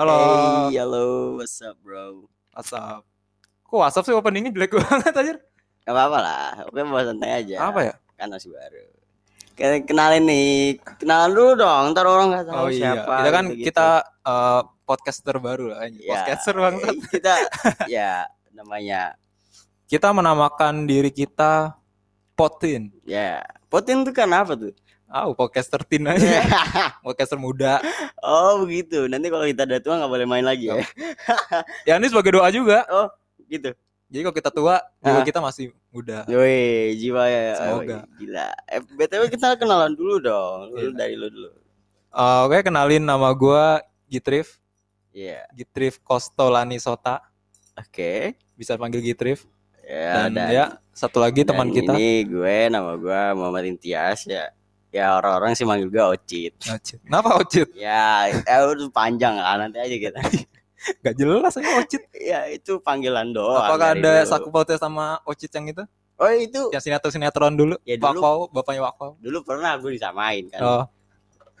Halo. Hey, halo, what's up bro? WhatsApp. Kok WhatsApp sih openingnya jelek banget aja? Gak apa-apa lah, oke bawa santai aja. Apa ya? Kan masih baru. Ke- Kenalin nih, kenalan dulu dong, ntar orang nggak tahu Oh iya, siapa. kita kan gitu-gitu. kita eh, podcaster baru lah. Ya, Podcaster bangsat. eh, Kita, ya namanya, Kita menamakan diri kita Potin. ya. Potin tuh kan apa tuh? Ah, podcaster tin aja. podcaster muda. oh begitu, nanti kalau kita udah tua nggak boleh main lagi ya. Ya ini sebagai doa juga. Oh gitu. Jadi kalau kita tua, jiwa kita masih muda. Yoi, jiwa ya. Semoga. Wih, Gila. Eh, BTW kita kenalan dulu dong. Lu Iya. dari lu dulu. Eh, Oke, kenalin nama gua Gitrif. Iya. Gitrif Kostolani Sota. Oke. Bisa panggil Gitrif. Ya, Dan dan- ya, satu lagi teman kita. Ini gue nama gue Muhammad Intias ya. Ya orang-orang sih manggil gue Ocit. Ocit. Kenapa Ocit? Ya, ya udah panjang lah nanti aja kita. Gak jelas aja Ocit. ya itu panggilan doang. Apakah ada dulu. saku pautnya sama Ocit yang itu? Oh itu Yang sinetron-sinetron dulu? Ya, dulu. Wakau, bapaknya Wakau. dulu pernah gue disamain kan. Oh,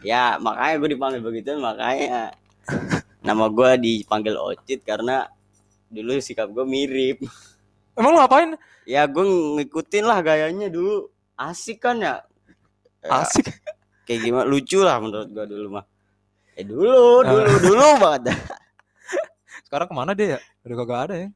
Ya makanya gue dipanggil begitu makanya nama gue dipanggil Ocit karena dulu sikap gue mirip. emang lu ngapain? Ya gue ngikutin lah gayanya dulu asik kan ya. Ya, Asik. Kayak gimana lucu lah menurut gue dulu mah. Eh dulu, dulu, dulu banget. Sekarang ke mana dia ya? Udah kagak ada ya.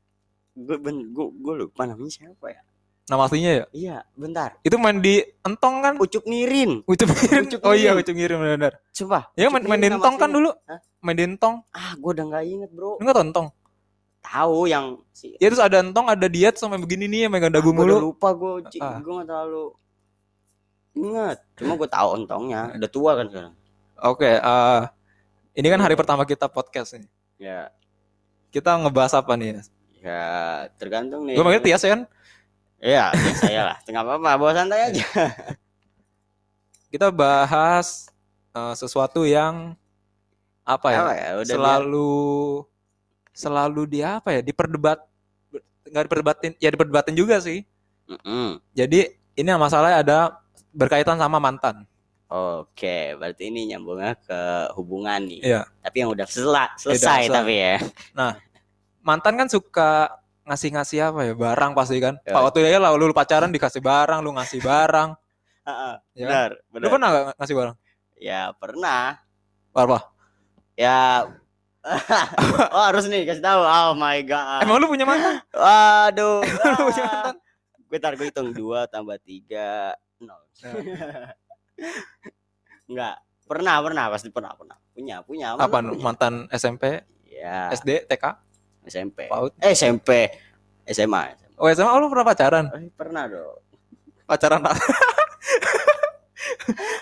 gue ben gue gue lupa namanya siapa ya Nama aslinya ya? iya bentar Itu main di Entong kan? Ucup Nirin Ucup Ngirim. Ucup Oh iya. Ucup Ngirim benar. coba Ya main, main di Entong kan dulu. Hah? Main di Entong. ah gue udah nggak inget bro enggak Entong? tahu yang si Ya terus ada Entong, ada diet sampai begini nih yang megang dagu Ah, gua udah mulu. lupa gue Ah. gue nggak terlalu inget cuma gue tahu ontongnya udah tua kan sekarang Oke, eh ini kan hari pertama kita podcast nih. ya Kita ngebahas apa nih? ya tergantung nih Gue manggil Tias ya kan? Iya, ya saya lah. Tengah apa-apa, bawa santai aja. Kita bahas eh, sesuatu yang apa ya? Apa ya? Udah selalu selalu di apa ya? Diperdebat nggak diperdebatin ya diperdebatin juga sih. biar- Mm-mm. Jadi ini masalahnya ada berkaitan sama mantan. Oke, berarti ini nyambungnya ke hubungan nih. Iya. Tapi yang udah sela- selesai selesai. tapi ya. Mantan kan suka ngasih-ngasih apa ya? Barang pasti kan. Ya. Pak waktu ya lah lu, lu pacaran dikasih barang, lu ngasih barang. Heeh, Ya. benar, Lu benar. pernah gak ngasih barang? Ya, pernah. Apa? Ya Oh, harus nih kasih tahu. Oh my god. Emang lu punya mantan? Waduh. Lu punya mantan? Gue tar gue hitung 2 tambah 3 nol. Enggak. Pernah, pernah, pasti pernah, pernah. Punya, punya. Apa punya? mantan SMP, Ya, SD, TK, SMP. PAUD? Eh, SMP. SMA. Oh SMA oh, lu pernah pacaran? Eh, pernah dong. Pacaran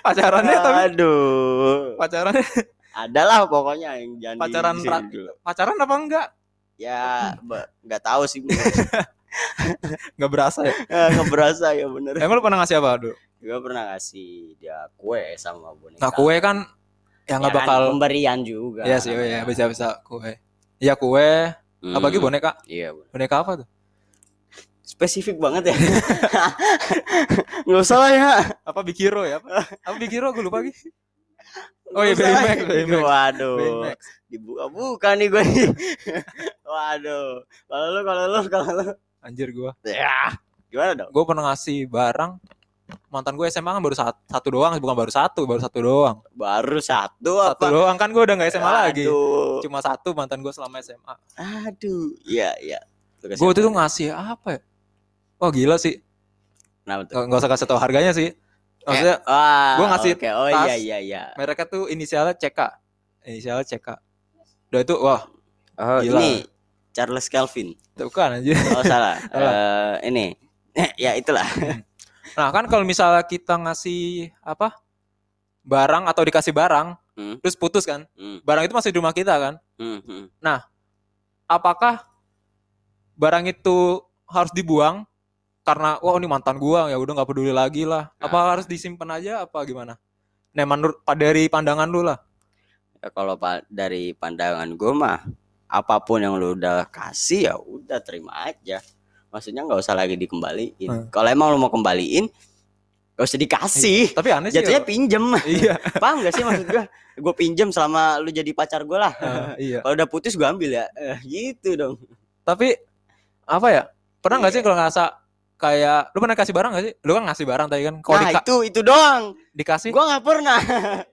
Pacarannya tapi Aduh. pacarannya Adalah pokoknya yang jangan Pacaran pacaran apa enggak? Ya, ba- nggak tahu sih. Enggak berasa ya. Nggak berasa ya bener. Emang lu pernah ngasih apa dulu? Gue pernah ngasih dia kue sama boneka. Nah, kue kan ya nggak Ya kan, bakal pemberian juga. Iya sih, ya bisa bisa kue. Iya kue, Hmm, apalagi boneka. Iya, bener. Boneka apa tuh? spesifik banget ya. Nggak usah lah ya. Apa Bikiro ya? Apa, apa Bikiro gue lupa lagi. Oh iya Nggak. Baymax, Baymax. Waduh. Baymax. Dibuka-buka nih gue nih. Waduh. Kalau lu, kalau lu, kalau lu. Anjir gua. Ya. Gimana dong? Gue pernah ngasih barang mantan gue SMA kan baru satu, satu doang, bukan baru satu, baru satu doang. Baru satu Satu apa? doang kan gue udah nggak SMA lagi. Aduh. Cuma satu mantan gue selama SMA. Aduh. Iya, iya. Gue apa? tuh ngasih apa ya? Wah gila sih. Kenapa tuh? Nggak usah kasih tau harganya sih. Maksudnya Eh, wah, gua ngasih oke. Oh tas. iya iya iya. mereknya tuh inisialnya CK. Inisialnya CK. Udah itu wah Oh, Gila. ini Charles Kelvin. itu kan anjir. Oh salah. Eh, ini. ya itulah. Nah kan kalau misalnya kita ngasih apa barang atau dikasih barang Hmm. terus putus kan Hmm, barang itu masih di rumah kita kan hmm, hmm. apakah barang itu harus dibuang karena wah ini mantan gua ya udah nggak peduli lagi lah apa Ah. harus disimpan aja apa gimana nah menurut dari pandangan lu lah Ya, kalau pa- dari pandangan gue mah apa pun yang lu udah kasih ya udah terima aja. Maksudnya nggak usah lagi dikembaliin. Hmm. Kalau emang lu mau kembaliin gak usah dikasih Tapi aneh sih. jatuhnya kalau- pinjem Iya. paham gak sih maksud gue gue pinjem selama lu jadi pacar gue lah Eh, iya. kalau udah putus gue ambil ya Eh, gitu dong Tapi apa ya? Pernah nggak sih kalau ngerasa kayak lu pernah kasih barang gak sih? Lu kan ngasih barang tadi kan. Kalau nah dika- itu itu doang dikasih, gue nggak pernah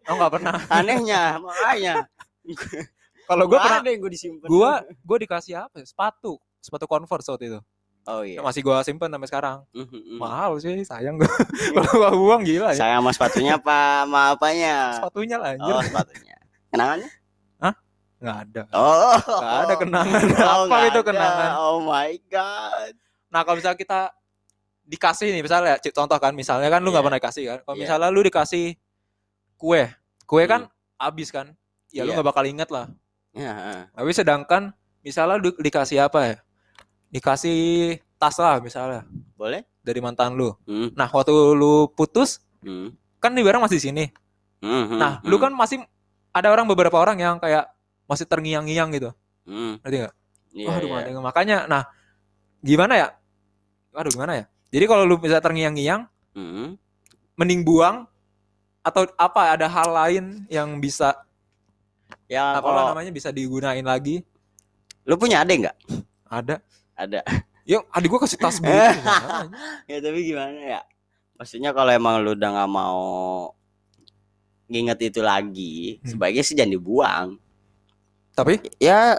oh nggak pernah. anehnya makanya Kalau gue pernah, ada yang gue disimpan gue gue dikasih apa? ya? Sepatu, sepatu Converse waktu itu. oh iya Masih gue simpen sampai sekarang. Mhm, mhm. Mahal sih, sayang gue. Kalau gue buang gila ya. saya sama sepatunya apa sama apanya Sepatunya lah anjir. oh sepatunya kenangannya Nggak ada. oh Nggak ada kenangan. Oh, apa itu ada. kenangan? oh my god Nah kalau misalnya kita dikasih nih misalnya contoh kan misalnya kan lu nggak Iya. pernah dikasih kan kalau Iya. misalnya lu dikasih kue kue kan habis kan ya lu Iya. nggak bakal inget lah ya, heeh. tapi sedangkan misalnya lu dikasih apa ya? Dikasih tas lah misalnya. Boleh. Dari mantan lu. Hmm, nah waktu lu putus hmm, kan nih barang masih di sini. Hmm, nah hmm, lu kan masih ada orang beberapa orang yang kayak masih terngiang-ngiang gitu. Hmm, ngerti nggak? Iya, Waduh, iya. makanya- makanya nah gimana ya? Aduh gimana ya? Jadi kalau lu bisa terngiang-ngiang Hmm, mending buang atau apa ada hal lain yang bisa ya apa kalau namanya bisa digunain lagi. Lu punya adek nggak? Ada. Ada. Yuk adik gua kasih tas bulu ya tapi gimana ya? Maksudnya kalau emang lu udah nggak mau nginget itu lagi Hmm. sebaiknya sih jangan dibuang. Tapi? Ya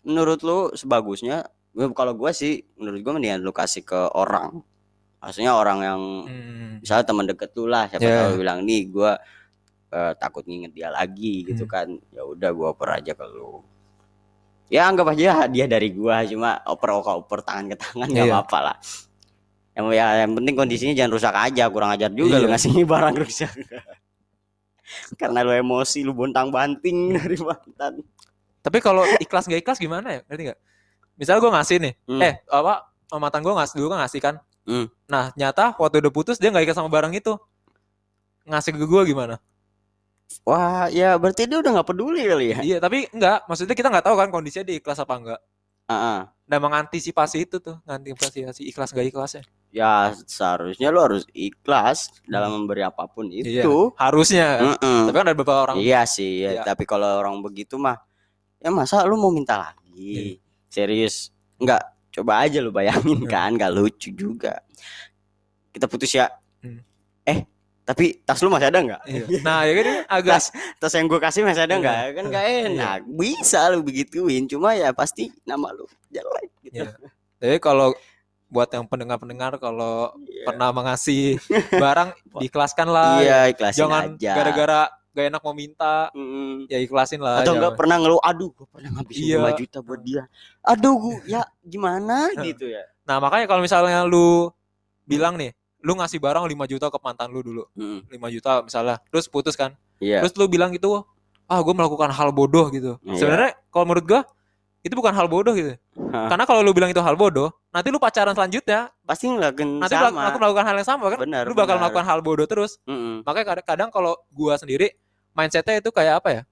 menurut lu sebagusnya gua- kalau gua sih menurut gua mendingan lu kasih ke orang. Maksudnya orang yang hmm, misalnya teman deket lu lah siapa Yeah. tahu bilang nih gua eh, takut nginget dia lagi gitu Hmm. kan. Ya udah gua oper aja ke lu. Ya anggap aja hadiah dari gua cuma oper oper oper tangan ke tangan nggak Iya. apa-apa lah. Yang ya yang penting kondisinya jangan rusak aja kurang ajar juga lu Iya. ngasih barang rusak. Karena lu emosi lu bontang banting dari mantan. Tapi kalau ikhlas gak ikhlas gimana ya? Ngerti nggak? Misalnya gua ngasih nih Hmm. eh apa mantan gua ngasih dulu kan ngasih kan. Hmm. nah nyata waktu udah putus dia nggak ikhlas sama barang itu. Ngasih ke gua gimana wah ya berarti dia udah nggak peduli kali ya iya tapi enggak maksudnya kita nggak tahu kan kondisinya dia ikhlas apa enggak Ah, ah. nah mengantisipasi itu tuh mengantisipasi ikhlas gak ikhlasnya ya seharusnya lu harus ikhlas dalam memberi apa pun. Iya, itu harusnya Mm-mm. tapi kan ada beberapa orang Iya sih, ya. Iya. tapi kalau orang begitu mah ya masa lu mau minta lagi? Serius? Enggak, coba aja lu bayangin Iya. kan, enggak lucu juga. Kita putus ya. Tapi tas lu masih ada enggak? Iya. Nah, ya kan agak Tas tas yang gue kasih masih ada Iya. enggak? Kan enggak enak. Bisa lu begituin, cuma ya pasti nama lu jelek gitu. Iya. Jadi kalau buat yang pendengar-pendengar kalau Iya. pernah mengasih barang diikhlaskan lah. Iya, ikhlasin Jangan aja. gara-gara gak enak mau minta, Mm-mm. ya ikhlasin lah. Atau enggak jangan. pernah ngeluh, aduh gue pernah ngabisin Iya. 5 juta buat dia. Aduh, gua, ya gimana gitu ya. Nah, makanya kalau misalnya lu bilang nih, lu ngasih barang 5 juta ke mantan lu dulu. Mm, 5 juta misalnya. Terus putus kan. Iya. Terus lu bilang gitu, ah gue melakukan hal bodoh gitu. Iya. Sebenarnya kalau menurut gua itu bukan hal bodoh gitu. Hah. Karena kalau lu bilang itu hal bodoh, nanti lu pacaran selanjutnya, Pasti ngelakuin nanti sama. melakukan, melakukan hal yang sama kan? Benar, lu bakal benar. melakukan hal bodoh terus. Mm-mm. Makanya kadang-kadang kalau gua sendiri mindsetnya itu kayak apa ya?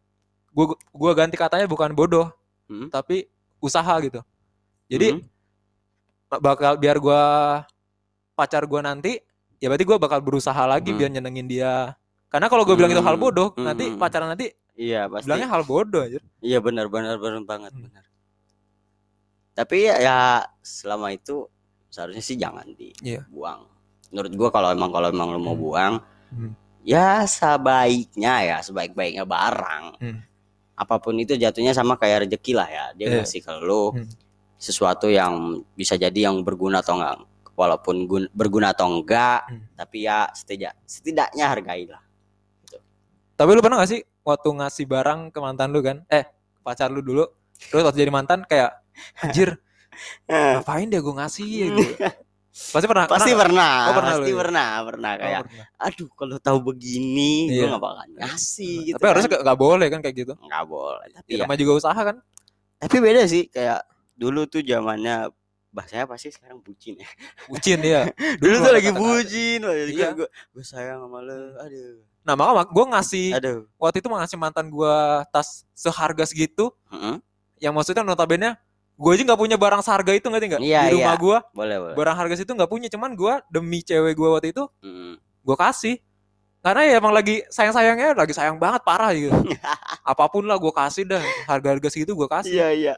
Gua gua ganti katanya bukan bodoh, Hmm. tapi usaha gitu. Jadi Hmm. bakal biar gua pacar gua nanti, ya berarti gua bakal berusaha lagi Hmm. biar nyenengin dia. Karena kalau gua bilang itu hal Hmm. bodoh, Hmm. nanti pacaran nanti iya pasti. bilangnya hal bodoh aja. Iya benar benar benar banget Hmm. benar. Tapi ya, ya selama itu seharusnya sih jangan Iya. dibuang. Menurut gua kalau emang kalau emang lu mau Hmm. buang, Hmm. ya sebaiknya ya sebaik-baiknya barang. Hmm. Apa pun itu jatuhnya sama kayak rezeki lah ya. Dia Iya. ngasih ke lu Hmm. sesuatu yang bisa jadi yang berguna atau enggak. Walaupun gun- berguna atau enggak, Hmm. tapi ya setidak setidaknya hargailah. Tapi lu pernah gak sih waktu ngasih barang ke mantan lu kan? Eh, pacar lu dulu. Terus waktu jadi mantan kayak anjir, ngapain dia gue ngasih ya gitu. Pasti pernah. pasti pernah, pernah, Oh, pernah pasti lu, iya. pernah, pernah nggak? kayak Oh, pernah. aduh kalau tahu begini gue Iya. nggak bakal ngasih gitu Tapi harusnya gak, boleh kan kayak gitu. nggak boleh tapi Ya, ya, juga usaha kan. tapi beda sih kayak dulu tuh zamannya bahasanya pasti sekarang bucin ya Bucin dia. dulu tuh lagi kata-kata. bucin Iya. gue gue sayang sama lo aduh Nah, maka gue ngasih aduh waktu itu ngasih mantan gue tas seharga segitu. Heeh. Yang maksudnya notabene gue aja nggak punya barang seharga itu nggak? Iya, Di rumah iya. gue boleh boleh barang harga situ nggak punya. Cuman gue demi cewek gue waktu itu Mm. gue kasih karena ya emang lagi sayang sayangnya lagi sayang banget parah gitu apa pun lah gue kasih dah harga harga segitu gue kasih Iya iya.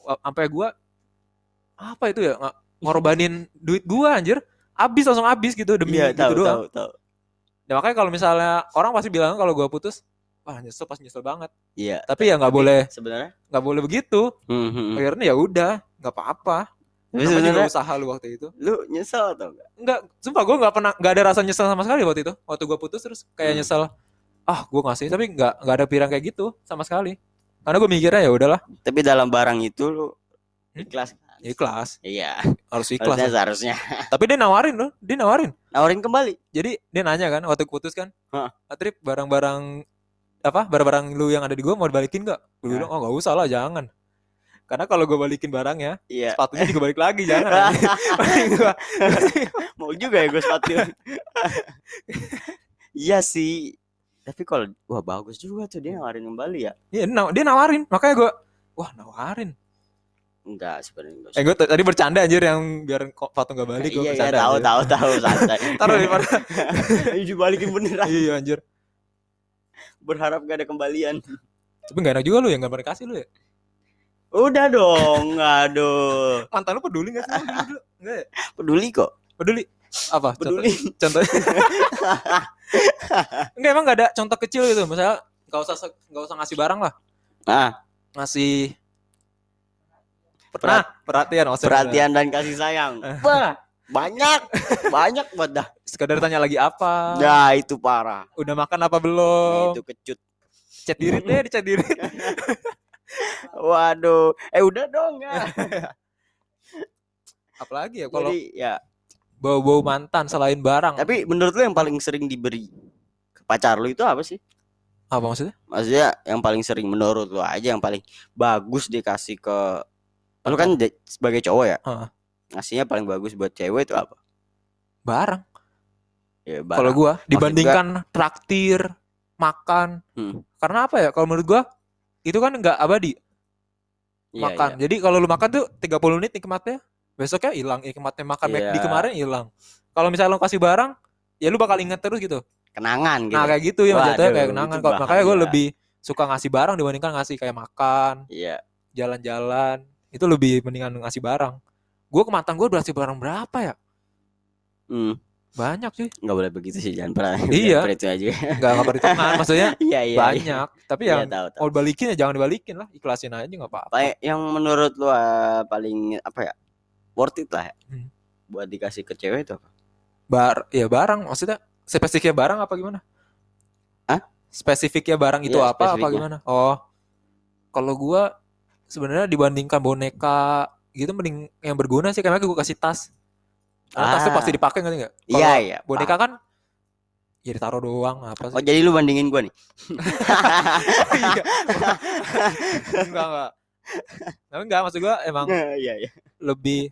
Sampai gue apa itu ya ng- ngorbanin duit gue anjir habis langsung habis gitu demi Iya gitu tahu doang tahu tahu. Ya, makanya kalau misalnya orang pasti bilang kalau gue putus wah nyesel pas nyesel banget Iya. tapi ya nggak boleh Sebenarnya. nggak boleh begitu Hmm, hmm, hmm. akhirnya ya udah nggak apa-apa sebenarnya usaha lu waktu itu lu nyesel atau enggak? Enggak, sumpah gue nggak pernah nggak ada rasa nyesel sama sekali waktu itu. Waktu gue putus terus kayak Hmm. nyesel. Ah, gue ngasih tapi nggak nggak ada pirang kayak gitu sama sekali. Karena gue mikirnya ya udahlah, Tapi dalam barang itu lu Hmm? ikhlas kan? Ikhlas, Iya. harus ikhlas. Harusnya seharusnya. Tapi dia nawarin loh, dia nawarin. Nawarin kembali. Jadi dia nanya kan waktu putus kan. "Ah, Trip barang-barang apa barang-barang lu yang ada di gue mau dibalikin nggak? Gue Hah. bilang oh nggak usah lah jangan. Karena kalau gue balikin barangnya, Iya. sepatunya juga balik lagi jangan. gua- Mau juga ya gue sepatu. iya sih. Tapi kalau wah bagus juga tuh dia nawarin kembali ya. Iya, naw- dia nawarin. Makanya gue, wah nawarin. Enggak sebenarnya enggak. Eh gue tadi bercanda anjir yang biar kok Fatu nggak balik gue iya iya bercanda. tahu anjir. tahu tahu santai. Taruh daripada Ini dibalikin beneran. iya anjir. Berharap gak ada kembalian. Tapi gak enak juga lu yang gak pernah kasih lu ya. Udah dong, aduh. Mantan lu peduli gak sih? Enggak ya? Peduli kok. Peduli. Apa? Peduli. Contoh. contoh. Enggak emang gak ada contoh kecil gitu. Misalnya gak usah se- gak usah ngasih barang lah. Ah, Ngasih Perat- Nah, perhatian maksudnya. perhatian dan kasih sayang. Wah, banyak. Banyak banget dah. Sekedar tanya lagi apa. Nah, itu parah. Udah makan apa belum? Itu kecut. Chat diri deh, di chat diri. Waduh. Eh udah dong ya. Apalagi ya kalau Jadi ya, bau-bau mantan selain barang. tapi menurut lu yang paling sering diberi ke pacar lu itu apa sih? Apa maksudnya? Maksudnya yang paling sering menurut lu aja yang paling bagus dikasih ke lu kan de- sebagai cowok ya? Heeh. Ngasihnya paling bagus buat cewek itu apa? Barang. Ya, Kalau barang. gua dibandingkan traktir, makan. Hmm. Karena apa ya? Kalau menurut gua itu kan nggak abadi Iya, makan. iya. Jadi kalau lu makan tuh 30 menit nikmatnya, besoknya hilang nikmatnya makan Iya. di kemarin hilang. Kalau misalnya lu kasih barang, ya lu bakal inget terus gitu. Kenangan gitu. Nah, kayak gitu ya jatuhnya kayak kenangan. Kok makanya gua lebih suka ngasih barang dibandingkan ngasih kayak makan, Iya. jalan-jalan. Itu lebih mendingan ngasih barang. Gua ke mantan gua berarti barang berapa ya? Hmm. Banyak sih. Nggak boleh begitu sih, jangan pernah. Iya. Itu aja. Enggak enggak perhitungan maksudnya Iya, iya. iya. banyak. Tapi Iya, yang tahu, tahu. mau balikin ya jangan dibalikin lah, ikhlasin aja nggak apa-apa. Apa ya- yang menurut lu uh, paling apa ya? Worth it lah ya. Hmm. Buat dikasih ke cewek itu apa? Bar ya barang maksudnya spesifiknya barang apa gimana? Hah? Spesifiknya barang itu Iya, apa apa gimana? Oh. Kalau gua sebenarnya dibandingkan boneka gitu mending yang berguna sih karena gua kasih tas. Karena tas tuh Ah. pasti dipakai nggak? Kalau Iya, iya. Boneka paham. kan ya ditaruh doang apa Oh, sih? jadi lu bandingin gua nih. Iya. enggak enggak. Tapi enggak maksud gua emang Iya, iya. lebih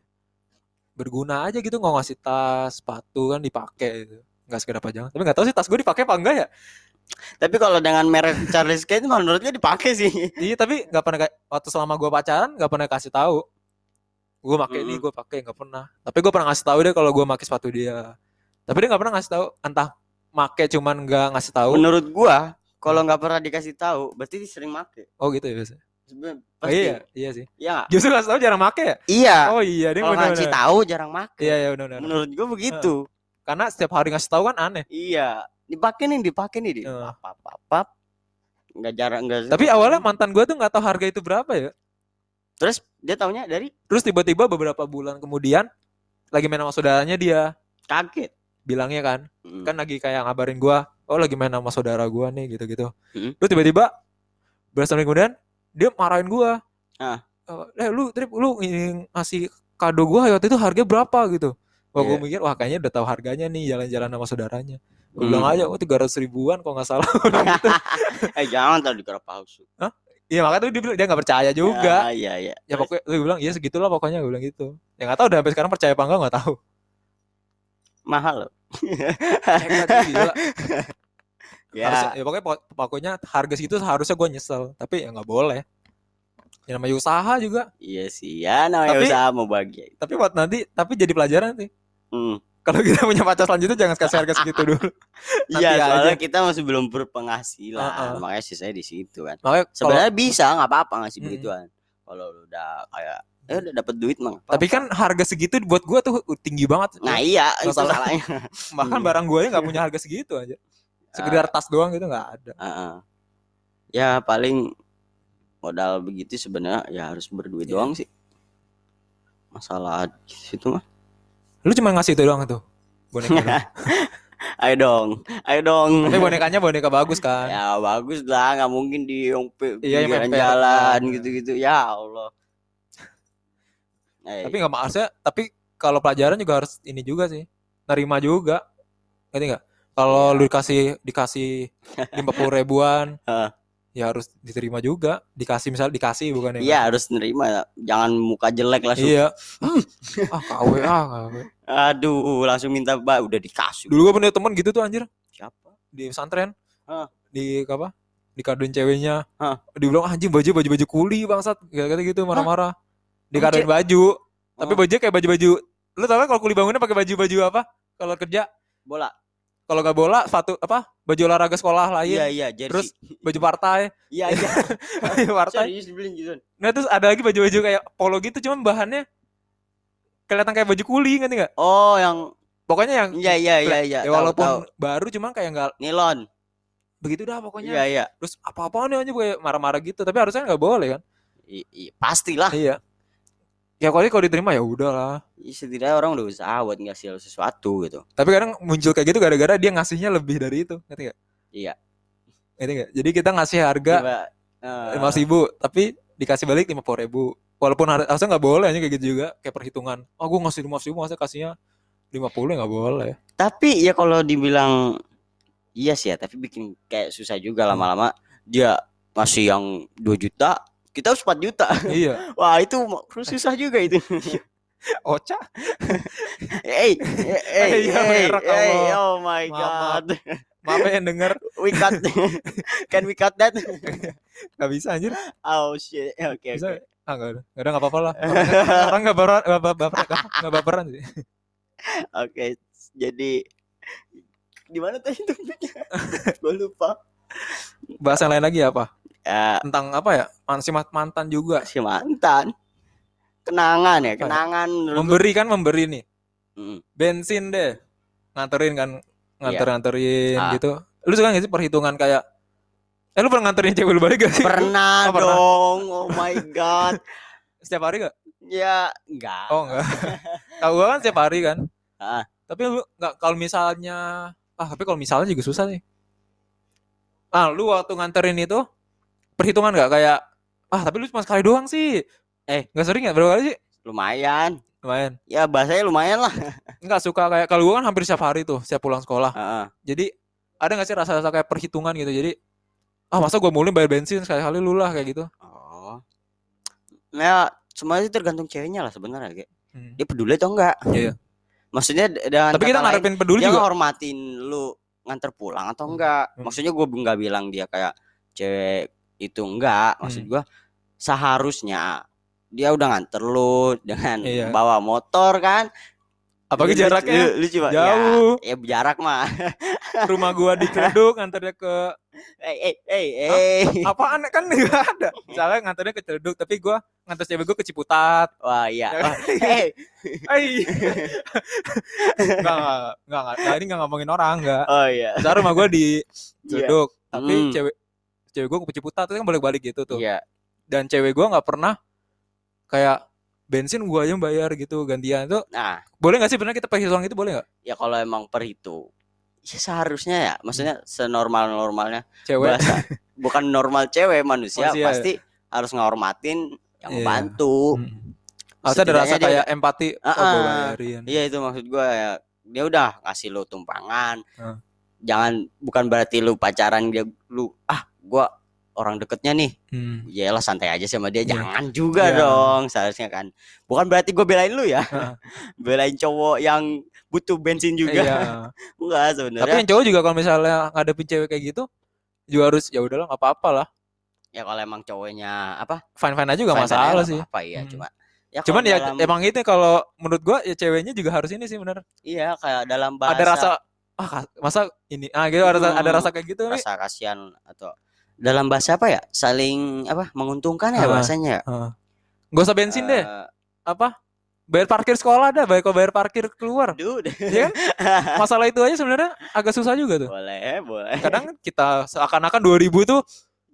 berguna aja gitu nggak ngasih tas sepatu kan dipakai gitu nggak sekedar pajangan tapi nggak tahu sih tas gue dipakai apa enggak ya Tapi kalau dengan merek Charles Kate menurutnya dipakai sih. iya tapi nggak pernah kayak- waktu selama gue pacaran nggak pernah kasih tahu gue pakai ini Mm-mm. gue pakai nggak pernah tapi gue pernah ngasih tahu deh kalau gue pakai sepatu dia tapi dia nggak pernah ngasih tahu entah make cuman nggak ngasih tahu Menurut gua kalau nggak pernah dikasih tahu, berarti dia sering make. oh gitu ya biasa Sebenarnya oh, pasti. iya iya sih Iya nggak? justru ngasih tahu jarang make ya Iya. oh iya dia kalau benar ngasih tahu jarang make. iya iya benar benar Menurut gua begitu. karena setiap hari ngasih tahu kan aneh Iya. Dipakai nih, dipakai nih, di. Eh. Pap, pap, pap. Nggak jarang nggak. tapi awalnya mantan gue tuh nggak tahu harga itu berapa ya terus dia taunya dari Terus tiba-tiba beberapa bulan kemudian lagi main sama saudaranya dia kaget. bilangnya kan, Hmm. kan lagi kayak ngabarin gua, oh lagi main sama saudara gua nih gitu-gitu. Hmm. Terus tiba-tiba berapa kemudian dia marahin gua. Ah. Eh lu trip lu ngasih kado gua waktu itu harga berapa gitu. Wah gua Iya. mikir wah kayaknya udah tahu harganya nih jalan-jalan sama saudaranya. Hmm. bilang aja oh 300 ribuan kok nggak salah. Gitu. eh jangan tahu dikira palsu. Iya makanya tuh dia bilang dia nggak percaya juga. Ah, iya iya. Ya pokoknya gue bilang iya segitulah pokoknya gue bilang gitu. Ya nggak tahu udah sampai sekarang percaya apa enggak nggak tahu. mahal loh. Ya. Harusnya- ya pokoknya pok- pokoknya harga segitu seharusnya gue nyesel tapi ya nggak boleh ya namanya usaha juga Iya sih. Ya namanya Tapi- usaha mau bahagia. tapi buat nanti tapi jadi pelajaran sih Hmm. Kalau kita punya pacar selanjutnya jangan kasih harga segitu dulu. Iya, aja. soalnya kita masih belum berpenghasilan, Heeh. makanya sih saya di situ kan. Makanya kalau- Sebenarnya bisa nggak apa-apa ngasih Mm-mm. begituan. Kalau udah kayak ya udah dapat duit mah. tapi kan harga segitu buat gua tuh tinggi banget. nah iya itu Masalah- salahnya. bahkan iya. barang gua nggak punya harga segitu aja. Sekedar tas doang gitu nggak ada. Heeh. Ya paling modal begitu sebenarnya ya harus berduit Iya. doang sih. Masalah situ mah. Lu cuma ngasih itu doang tuh boneka. Ayo dong, ayo dong. Tapi bonekanya boneka bagus kan. Ya bagus lah, nggak mungkin di Iya, yang memper. jalan Nah. gitu-gitu. Ya Allah. Eh, Tapi nggak maksudnya. Tapi kalau pelajaran juga harus ini juga sih. Nerima juga. Ngerti nggak? Kalau Iya. lu dikasih dikasih lima puluh ribuan. Ya harus diterima juga. Dikasih misal dikasih bukan ya? Iya harus nerima, jangan muka jelek langsung. Iya. ah KW ah KW. Aduh, langsung minta mbak udah dikasih. Dulu gue punya teman gitu tuh anjir Siapa? di pesantren. Hah. Di apa? Dikadoin ceweknya. Hah. Dibilang anjing baju baju baju kuli bangsat. Kata gitu marah-marah. Dikadoin baju. Tapi Oh. baju kayak baju-baju. Lu tau kan kalau kuli bangunnya pakai baju-baju apa? Kalau kerja Bola. Kalau nggak bola sepatu apa? Baju olahraga sekolah lain. Iya iya, jersey. Terus baju partai. iya iya. baju partai. Gitu. Nah terus ada lagi baju-baju kayak polo gitu cuman bahannya kelihatan kayak baju kuli ngerti nggak? Oh, yang Pokoknya yang iya iya iya iya. ya walaupun tahu. baru cuman kayak nggak nilon. begitu dah pokoknya. Iya iya. Terus apa-apaan nih aja kayak marah-marah gitu, tapi harusnya nggak boleh kan? I- i- pastilah. Iya. Ya kalau kalau diterima ya udahlah. Ih, Setidaknya orang udah usaha buat ngasih lo sesuatu gitu. Tapi kadang muncul kayak gitu gara-gara dia ngasihnya lebih dari itu, ngerti gak? Iya. Ngerti gak? Jadi kita ngasih harga lima ribu, tapi dikasih balik lima puluh ribu. Walaupun har- harusnya nggak boleh aja kayak gitu juga, kayak perhitungan. Oh gue ngasih lima ribu, masa kasihnya lima puluh nggak boleh. tapi ya kalau dibilang iya sih ya, tapi bikin kayak susah juga Hmm. lama-lama. Dia ngasih yang 2 juta, kita harus 4 juta. iya. Wah, itu susah juga itu. Ocha. hey, hey, hey, Iya, hey, hey, Allah. oh my god. Maaf ya yang denger We cut. Can we cut that? nggak bisa anjir. Oh shit. Oke, Bisa. oke. Ah nggak ada, nggak ada nggak apa-apa lah. Orang- nggak baperan, ba- baperan, nggak baperan sih. Oke, jadi gimana tadi topiknya? Gue lupa. Bahas yang lain lagi apa? Ya, Tentang apa ya? Masih mantan juga. si mantan. Kenangan ya, ya? kenangan. menurut Memberi kan memberi nih. gua. Mm. bensin deh nganterin kan nganter nganterin Ah. gitu lu suka gak sih perhitungan kayak eh lu pernah nganterin cewek lu balik gak sih Pernah Oh, pernah. dong. Oh my god. setiap hari gak Ya, enggak. oh enggak kalau gua kan setiap hari kan Ah. tapi lu nggak kalau misalnya ah tapi kalau misalnya juga susah sih ah lu waktu nganterin itu perhitungan gak kayak ah tapi lu cuma sekali doang sih eh nggak sering ya berapa kali sih Lumayan. lumayan Ya bahasanya lumayan lah. nggak suka kayak kalau gua kan hampir setiap hari tuh setiap pulang sekolah Heeh. jadi ada nggak sih rasa-rasa kayak perhitungan gitu jadi ah masa gue mulai bayar bensin sekali-kali lu lah kayak gitu Oh. Ya, semuanya itu tergantung ceweknya lah sebenarnya, kayak. Hmm. Dia peduli atau enggak? Iya. Maksudnya d- dengan tapi kita ngarepin peduli dia juga ngehormatin lu nganter pulang atau enggak? Hmm. Maksudnya gue nggak bilang dia kayak cewek itu enggak. Maksud Hmm. gua seharusnya dia udah nganter lu dengan Iya. bawa motor kan? apalagi Lu- jaraknya lu, lu coba jauh. Ya, ya jarak mah. rumah gua di Ciledug nganternya ke Eh eh eh eh. apaan kan nggak ada misalnya nganternya ke Ciledug tapi gua nganter cewek gua ke Ciputat Wah, iya. Ya. Wah, eh, Ai. nggak nggak nggak nggak nah, ini nggak ngomongin orang nggak oh iya. misalnya rumah gua di Iya. Ciledug tapi Hmm. cewek cewek gua ke Ciputat itu kan balik-balik gitu tuh Iya. dan cewek gua nggak pernah kayak bensin gua aja bayar gitu gantian itu Nah, boleh nggak sih benar kita perhitungan itu boleh nggak ya kalau emang per itu ya seharusnya ya maksudnya senormal normalnya cewek bahasa bukan normal cewek manusia, Manusia, pasti harus ngehormatin yang Iya. membantu Hmm. Harusnya ada rasa dia- kayak empati ah. bayarin. iya itu maksud gua ya dia udah ngasih lu tumpangan. Jangan bukan berarti lu pacaran dia lu ah gua orang deketnya nih Hmm. ya santai aja sama dia Iya. jangan juga Iya. dong seharusnya kan bukan berarti gue belain lu ya belain cowok yang butuh bensin juga Iya. enggak Tapi sebenarnya yang cowok juga kalau misalnya ngadepin cewek kayak gitu juga harus ya udahlah nggak apa-apa lah. ya kalau emang cowoknya apa Fine fine aja juga fine-fine masalah aja sih. apa-apa ya Hmm. cuma Ya, Cuman ya dalam- emang itu kalau menurut gua ya ceweknya juga harus ini sih bener. iya kayak dalam bahasa Ada rasa ah masa ini ah gitu ada hmm, ada rasa kayak gitu rasa kasihan atau dalam bahasa apa ya? Saling apa menguntungkan ya uh, bahasanya ya? ah. uh. gak usah bensin uh, deh eh. apa? Bayar parkir sekolah dah bayar bayar parkir keluar. Dude ya kan? masalah itu aja sebenarnya agak susah juga tuh. Boleh boleh. Kadang kita seakan-akan 2000 tuh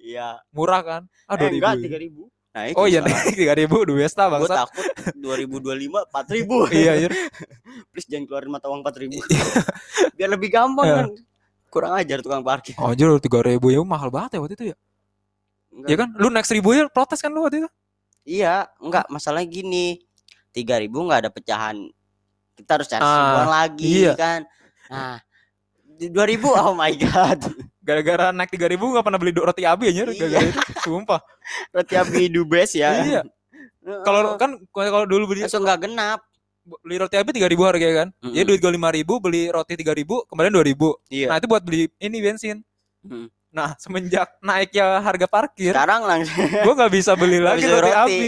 ya murah kan? Ah eh, 2000 enggak 3000 naik oh iya naik tiga ribu dua belas bang gue takut dua ribu dua lima empat ribu. Iya iya. Please jangan keluarin mata uang empat ribu. Iya. Biar lebih gampang iya. kan. Kurang ajar tukang parkir. Oh jual tiga ribu ya mahal banget ya waktu itu ya. Enggak. ya kan? Lu naik seribu ya protes kan lu waktu itu? Iya enggak. Masalah gini tiga ribu nggak ada pecahan. Kita harus cari ah, lagi iya. kan. Nah dua ribu oh my god. Gara-gara naik 3000 gak pernah beli roti abi anjir Iya. gara-gara itu. Sumpah. roti api dubes ya Iya. Kalau kan kalau dulu beli langsung nggak genap beli roti abi 3000 harganya kan. Mm-mm. Dia duit gue 5000 beli roti 3000 kemarin 2000. iya Nah, itu buat beli ini bensin. Mm. Nah, semenjak naiknya harga parkir, sekarang langsung gue nggak bisa beli lagi bisa roti, abi.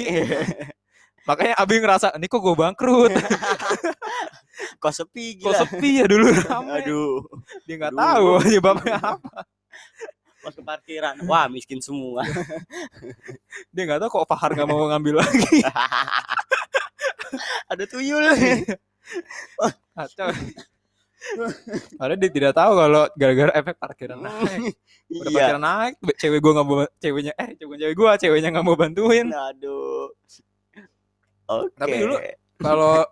Makanya abi ngerasa, ini kok gue bangkrut. kok sepi kok gila sepi ya dulu rame. aduh Dia nggak tahu penyebabnya apa. pas ke parkiran wah miskin semua Dia nggak tahu kok Fahar nggak mau ngambil lagi. ada tuyul Kacau. Padahal dia tidak tahu kalau gara-gara efek parkiran naik. Udah iya parkiran naik, cewek gue nggak mau, ceweknya eh cewek cewek gue, ceweknya nggak mau bantuin. aduh oke Tapi dulu Kalau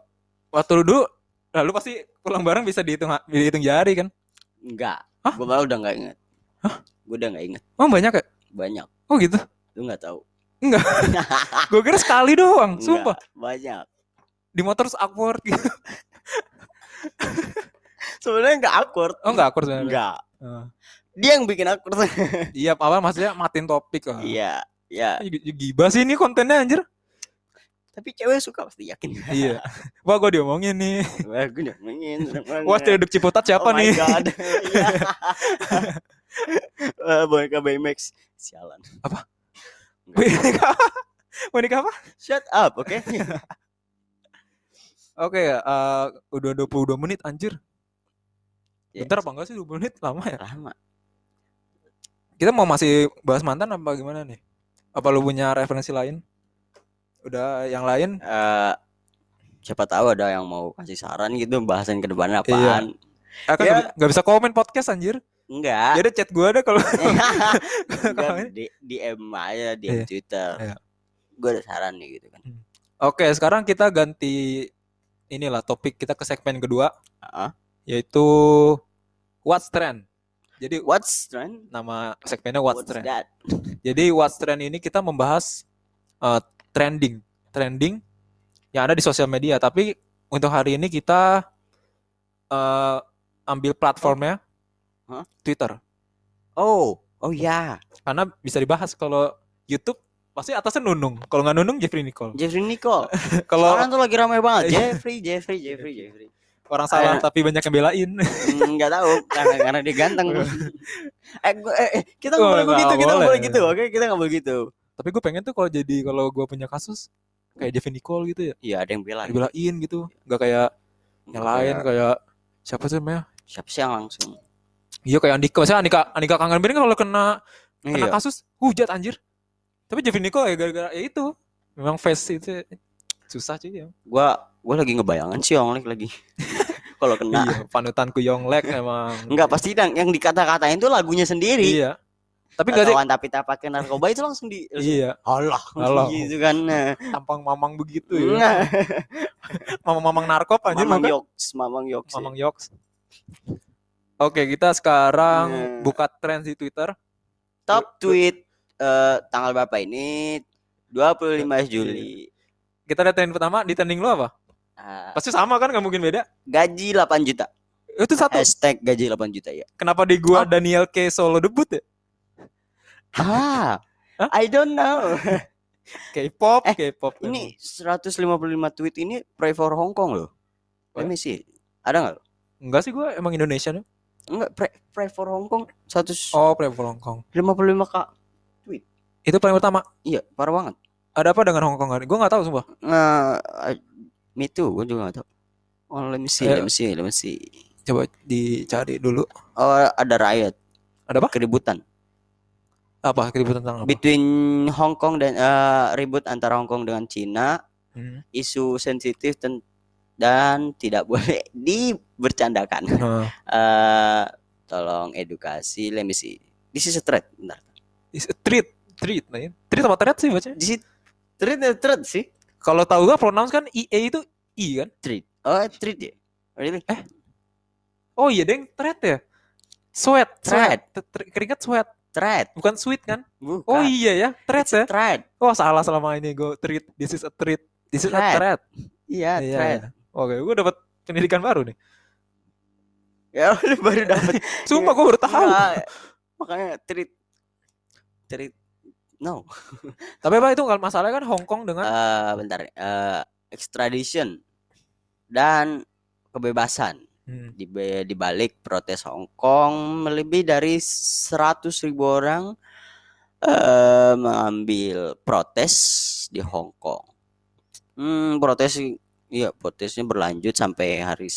waktu lu dulu, lalu pasti pulang bareng bisa dihitung dihitung jari kan? enggak Hah? gue malah udah nggak inget gue udah nggak inget Oh banyak ya? banyak Oh gitu. lu nggak tahu Gue kira sekali doang, sumpah. Enggak, banyak Di motor terus awkward gitu. sebenarnya nggak awkward Oh enggak awkward sebenarnya. enggak Heeh. dia yang bikin awkward Iya, apa maksudnya matiin topik lah. iya iya Gibah sih ini kontennya anjir. Tapi cewek suka pasti yakin iya. Wah, gue diomongin nih. Wah, gue main. Wah, Ciledug Ciputat siapa oh nih? my god Iya. Eh, boneka BMX sialan Apa? Boneka apa? Boneka apa? shut up oke Oke, eh, udah 22 menit anjir. Ya, Bentar apa enggak sih 20 menit? Lama ya? lama Kita mau masih bahas mantan apa gimana nih? Apa lu punya referensi lain? Udah yang lain? Eh, siapa tahu ada yang mau kasih saran gitu bahasan ke Iya. depannya apaan Eh, kan Ya. nggak bi- nggak bisa komen podcast anjir. enggak Ya ada chat gua ada kalau di DM aja DM Iya. Twitter Iya. gue ada saran nih gitu kan Oke, sekarang kita ganti inilah topik kita ke segmen kedua Heeh. yaitu What's Trend. Jadi what's trend nama segmennya What's, what's Trend. that Jadi What's Trend ini kita membahas uh, trending, trending yang ada di sosial media. Tapi untuk hari ini kita uh, ambil platformnya Hah? Twitter, oh oh ya karena bisa dibahas kalau YouTube pasti atasnya Nunung. Kalau nggak Nunung Jeffrey Nicole. Jeffrey Nicole Kalau sekarang tuh lagi ramai banget Iya. Jeffrey Jeffrey Jeffrey Jeffrey orang salah Ayo. tapi banyak yang belain. Hmm, nggak tahu karena karena dia ganteng eh, eh, eh, kita nggak Oh, boleh nggak begitu kita nggak boleh. boleh gitu oke kita nggak boleh gitu tapi gue pengen tuh kalau jadi kalau gue punya kasus kayak Jeffrey Nicole gitu ya, iya ada yang dibelain gitu, nggak kayak yang lain kayak siapa sih namanya? siapa sih yang langsung Iya kayak Andika, misalnya Andika Andika Kangen Bering kalau kena kena iya kasus hujat anjir. Tapi Jeffrey Nicole ya gara-gara ya itu memang face itu susah cuy ya. gua gua lagi ngebayangan sih Onglek lagi kalau kena Iya, panutanku Yonglek emang. Enggak pasti yang yang dikata-katain itu lagunya sendiri. Iya. Tapi enggak sih? Kawan tapi tak pakai narkoba itu langsung di langsung, Iya, Allah, Allah. gitu kan. Nah, tampang mamang begitu ya. Nah, narkop anjir Mamang bukan? Yoks, Mamang Yoks. Mamang Yoks. Oke, kita sekarang Nah. buka tren di Twitter. Top tweet eh, tanggal berapa ini? 25 Juli. Kita lihat tren pertama di trending lu apa? Ah, Pasti sama kan nggak mungkin beda. gaji 8 juta. Itu satu. Hashtag gaji 8 juta ya. Kenapa di gua Daniel K solo debut ya? Ah? I don't know. K-pop, Eh, K-pop. ini 155 tweet ini pray for Hong Kong loh. Oh, Let me see. Ada nggak? enggak sih gua emang Indonesia nih. Enggak, pray, pray for Hong Kong 155 Oh, Pray for Hong Kong. k. Itu paling pertama. Iya, parah banget. Ada apa dengan Hong Kong hari? Gue nggak tahu sumpah. Eh, me too, gue juga gak tahu. Oh, let me see, Eh. let me see, let me see. Coba dicari dulu. Oh, ada riot, Ada apa? keributan Apa keributan tentang apa? between Hong Kong dan eh, ribut antara Hong Kong dengan Cina, Hmm. isu sensitif dan tidak boleh dibercandakan. Nah, Eh, tolong edukasi, let me see. This is a threat. Bentar. is a treat, treat, nah, ya. treat apa threat sih bacanya? This is threat, eh, threat sih. Kalau tahu gak pronounce kan IE itu I kan? Threat. Oh, threat ya. Really? Oh iya deng, threat ya. Sweat, Threat. sweat. Keringat sweat, Threat. bukan sweet kan? Bukan. Oh iya ya, threat ya. Threat. Oh salah selama ini gue treat. This is a treat. This is a Threat. threat. Iya, Iya, threat. iya. Oke, gue dapat pendidikan baru nih. Ya, lu baru dapat. Sumpah gue baru tahu. Nah, makanya treat. Treat. No. Tapi apa itu kalau masalahnya kan Hong Kong dengan Eh, bentar. Eh, extradition dan kebebasan Hmm. di di balik protes Hong Kong lebih dari 100 ribu orang eh mengambil protes di Hong Kong. Hmm, protes iya protesnya berlanjut sampai hari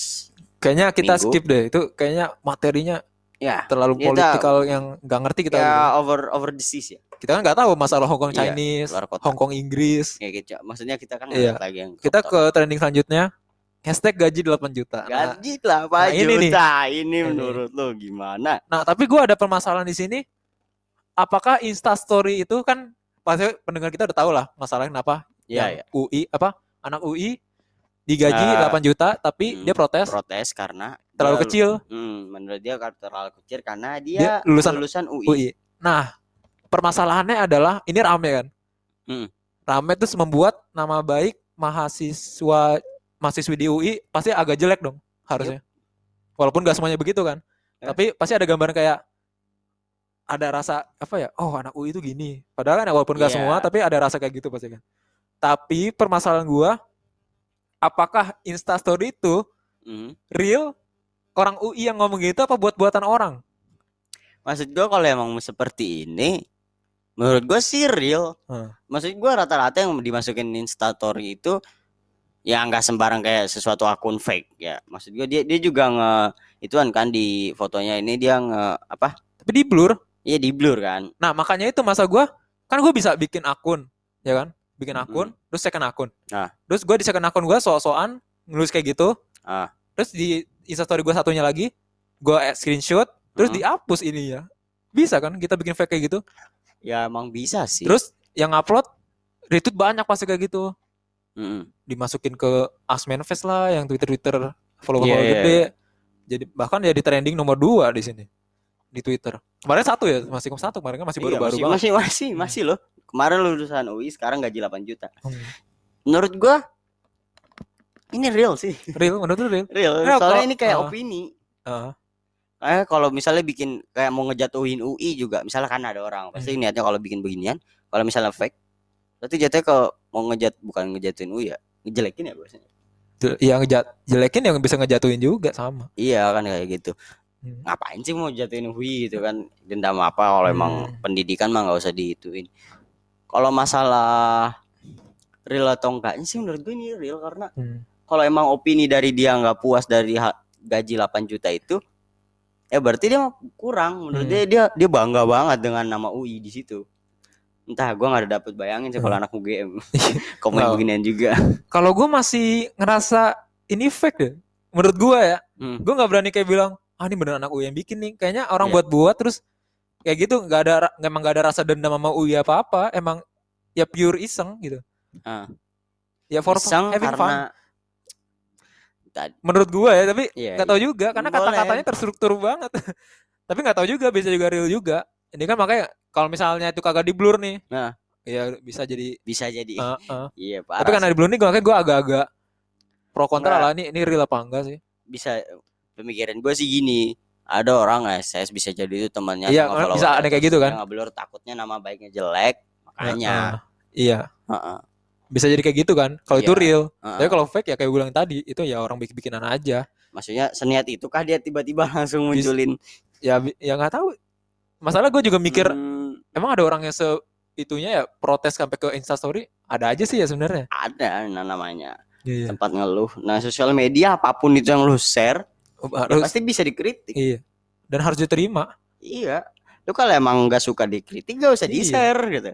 Kayaknya kita Minggu. skip deh. Itu kayaknya materinya ya terlalu Kita- politikal yang nggak ngerti kita. ya over over disease ya. Kita kan nggak tahu masalah Hong Kong Iya, Chinese, kota. Hong Kong Inggris. Ya gitu. Maksudnya kita kan Iya. ngeliat lagi yang Kita ke trending selanjutnya. Hashtag gaji 8 juta. Nah, gaji lah Pak nah ini nih. juta. Ini Ini. menurut lo gimana? Nah, tapi gue ada permasalahan di sini. Apakah Insta Story itu kan pasti pendengar kita udah tahu lah masalahnya kenapa? Iya ya. UI apa anak UI digaji Eh, 8 juta tapi hmm, dia protes Protes karena terlalu dia- kecil Hmm, menurut dia terlalu kecil karena dia, Dia lulusan lulusan, UI. UI. Nah, permasalahannya adalah ini rame kan? Hmm. Rame terus membuat nama baik mahasiswa mahasiswi di UI pasti agak jelek dong harusnya. Walaupun gak semuanya begitu kan. Ya. Tapi pasti ada gambaran kayak ada rasa apa ya? Oh, anak UI itu gini. Padahal kan walaupun gak Iya. semua tapi ada rasa kayak gitu pasti kan. Tapi permasalahan gua apakah Insta story itu Hmm. real orang UI yang ngomong gitu apa buat buatan orang? Maksud gua kalau emang seperti ini, menurut gua sih real. Hmm. Maksud gua rata-rata yang dimasukin instastory itu ya nggak sembarang kayak sesuatu akun fake ya. Maksud gua dia dia juga nge ituan kan di fotonya ini dia nge apa? Tapi di blur. Iya di blur kan. Nah, makanya itu masa gua kan gue bisa bikin akun, ya kan? Bikin akun, terus second akun. Nah. Terus gue di second akun gue so-soan nulis kayak gitu. Ah. Terus di instastory gue satunya lagi, gue screenshot, terus Mhm. dihapus ini ya. Bisa kan kita bikin fake kayak gitu. Ya emang bisa sih. Terus yang upload retweet banyak pasti kayak gitu. Mm-mm. Dimasukin ke Asmenfest lah, yang Twitter-Twitter follower-follower Iya, iya, gede. Jadi bahkan ya di trending nomor 2 di sini di Twitter. Kemarin satu ya, masih satu kemarin kan masih Iya, baru-baru masih, banget. masih masih masih loh. Kemarin lulusan UI sekarang gaji 8 juta. Hmm. Menurut gua ini real sih. Real, menurut lu real? Real. Real, Soalnya kalau- ini kayak ah. opini. Ah. Kayak kalau misalnya bikin kayak mau ngejatuhin UI juga, misalnya kan ada orang pasti Hmm. niatnya kalau bikin beginian, kalau misalnya fake, berarti jatuhnya ke mau ngejat bukan ngejatuhin UI ya, ngejelekin ya biasanya. Yang ngejat jelekin yang bisa ngejatuhin juga sama. Iya kan kayak gitu. Hmm. Ngapain sih mau jatuhin UI gitu kan? Dendam apa kalau emang Hmm. pendidikan mah nggak usah dihituin. Kalau masalah real atau enggaknya sih menurut gue ini real karena Hmm. kalau emang opini dari dia nggak puas dari gaji 8 juta itu ya berarti dia kurang menurut Hmm. dia dia dia bangga banget dengan nama UI di situ entah gua nggak ada dapet bayangin sih kalau anak UGM komen Nggak. beginian juga Kalau gue masih ngerasa ini fake deh. Menurut gue ya, Hmm. gue nggak berani kayak bilang, ah ini beneran anak UI yang bikin nih. Kayaknya orang Iya. buat-buat terus kayak gitu nggak ada emang nggak ada rasa dendam sama UI apa apa. Emang ya pure iseng gitu. Ah. Ya for Iseng having fun. karena Tadi- Menurut gue ya, tapi Iya, nggak tahu juga karena kata-katanya terstruktur banget. tapi nggak tahu juga bisa juga real juga. Ini kan makanya kalau misalnya itu kagak di blur nih, Nah. ya bisa jadi. bisa jadi eh, eh. iya Tapi parah karena di blur nih gue gue agak-agak pro kontra lah ini ini real apa enggak sih? bisa pemikiran gue sih gini ada orang SS bisa jadi itu temannya Iya, sama bisa ada kayak gitu kan. nggak blur takutnya nama baiknya jelek makanya Heeh. iya, Heeh, bisa jadi kayak gitu kan. Kalau itu Iya. real. heeh. Tapi kalau fake ya kayak gue bilang tadi, itu ya orang bikin-bikinan aja. maksudnya seniat itu kah dia tiba-tiba langsung munculin Ya ya nggak tahu. Masalah gue juga mikir Hmm, emang ada orang yang se itunya ya protes sampai ke instastory ada aja sih ya sebenarnya. Ada nah, namanya. Iya tempat ngeluh. Nah sosial media apa pun itu yang lu share ya harus. pasti bisa dikritik. Iya. Dan harus diterima. Iya. Lu kalau emang nggak suka dikritik gak usah Iya. di share gitu.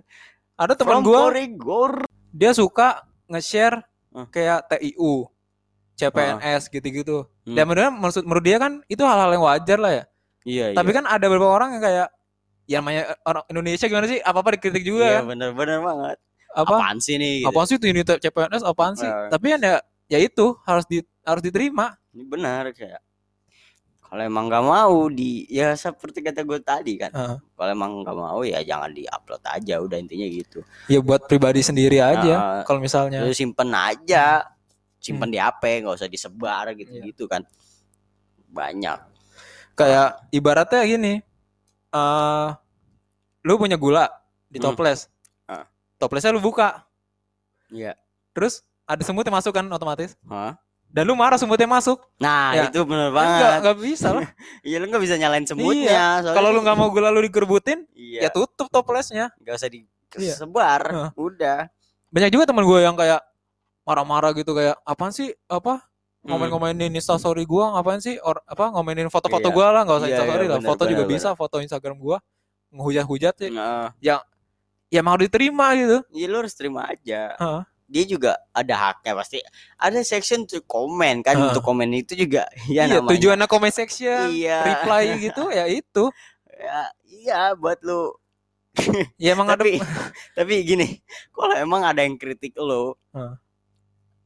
Ada teman Koregor. dia suka nge-share Hah? kayak TIU CPNS gitu-gitu. Hmm. dan menurut menurut dia kan itu hal-hal yang wajar lah ya. Iya tapi iya. kan ada beberapa orang yang kayak ya namanya orang Indonesia gimana sih? Apa apa dikritik juga iya kan? bener-bener banget. Apa? Apaan sih nih gitu. apaan sih itu unit CPNS apaan sih? Nah. tapi kan ya ya itu harus di harus diterima. Ini benar kayak kalau emang nggak mau di ya seperti kata gue tadi kan. Heeh. kalau emang nggak mau ya jangan diupload aja udah intinya gitu. Ya buat pribadi sendiri aja Nah, kalau misalnya. lu simpen aja. Simpen di HP nggak usah disebar gitu Iya. gitu kan. Banyak. Kayak ibaratnya gini eh lu punya gula di Hmm. toples Ah. toplesnya lu buka Iya. terus ada semut yang masuk kan otomatis Hah? dan lu marah semutnya masuk nah Ya. itu bener banget nggak bisa lah iya lu nggak bisa nyalain semutnya soalnya kalau lu nggak mau gula lu digerbutin iya ya tutup toplesnya nggak usah Iya. disebar Heeh. udah banyak juga teman gue yang kayak marah-marah gitu kayak apaan sih apa Hmm. Ngomen-ngomenin instastory gua ngapain sih? Or apa ngomenin foto-foto Iya. gua lah nggak usah Iya, instastory iya, lah. bener, foto juga bener, bisa foto Instagram gua. Ngehujat-hujat sih. Nah, ya mau diterima gitu. Iya lu harus terima aja. Heeh. dia juga ada haknya pasti. Ada section to komen kan Heeh. untuk komen itu juga ya iya namanya. tujuannya comment section Iya. reply gitu ya itu. Ya, iya buat lu. Ya emang ada tapi tapi gini kalau emang ada yang kritik lu Heeh.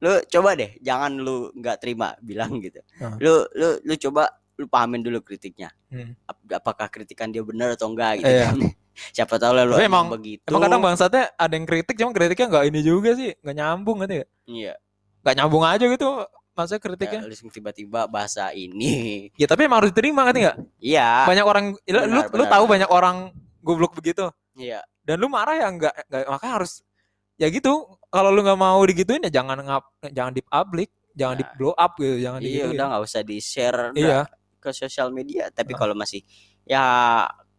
Lu coba deh jangan lu nggak terima bilang gitu. Heeh. lu lu lu coba lu pahamin dulu kritiknya. Hmm. Ap- apakah kritikan dia benar atau enggak gitu Iya. kan. Siapa tahu lah lu emang emang- begitu. emang kadang bangsatnya ada yang kritik cuma kritiknya nggak ini juga sih nggak nyambung gitu ya iya. Nggak nyambung aja gitu maksudnya ya, kritiknya langsung tiba-tiba bahasa ini. Ya, tapi emang harus diterima kan nggak? Iya. Banyak orang lu lu, Benar, lu benar, tahu benar. banyak orang goblok begitu. Iya. Dan lu marah ya nggak nggak makanya harus ya gitu kalau lu nggak mau digituin ya jangan ngap jangan di public jangan di Nah. blow up gitu jangan iya digituin udah nggak usah di share iya ke sosial media tapi Heeh. kalau masih ya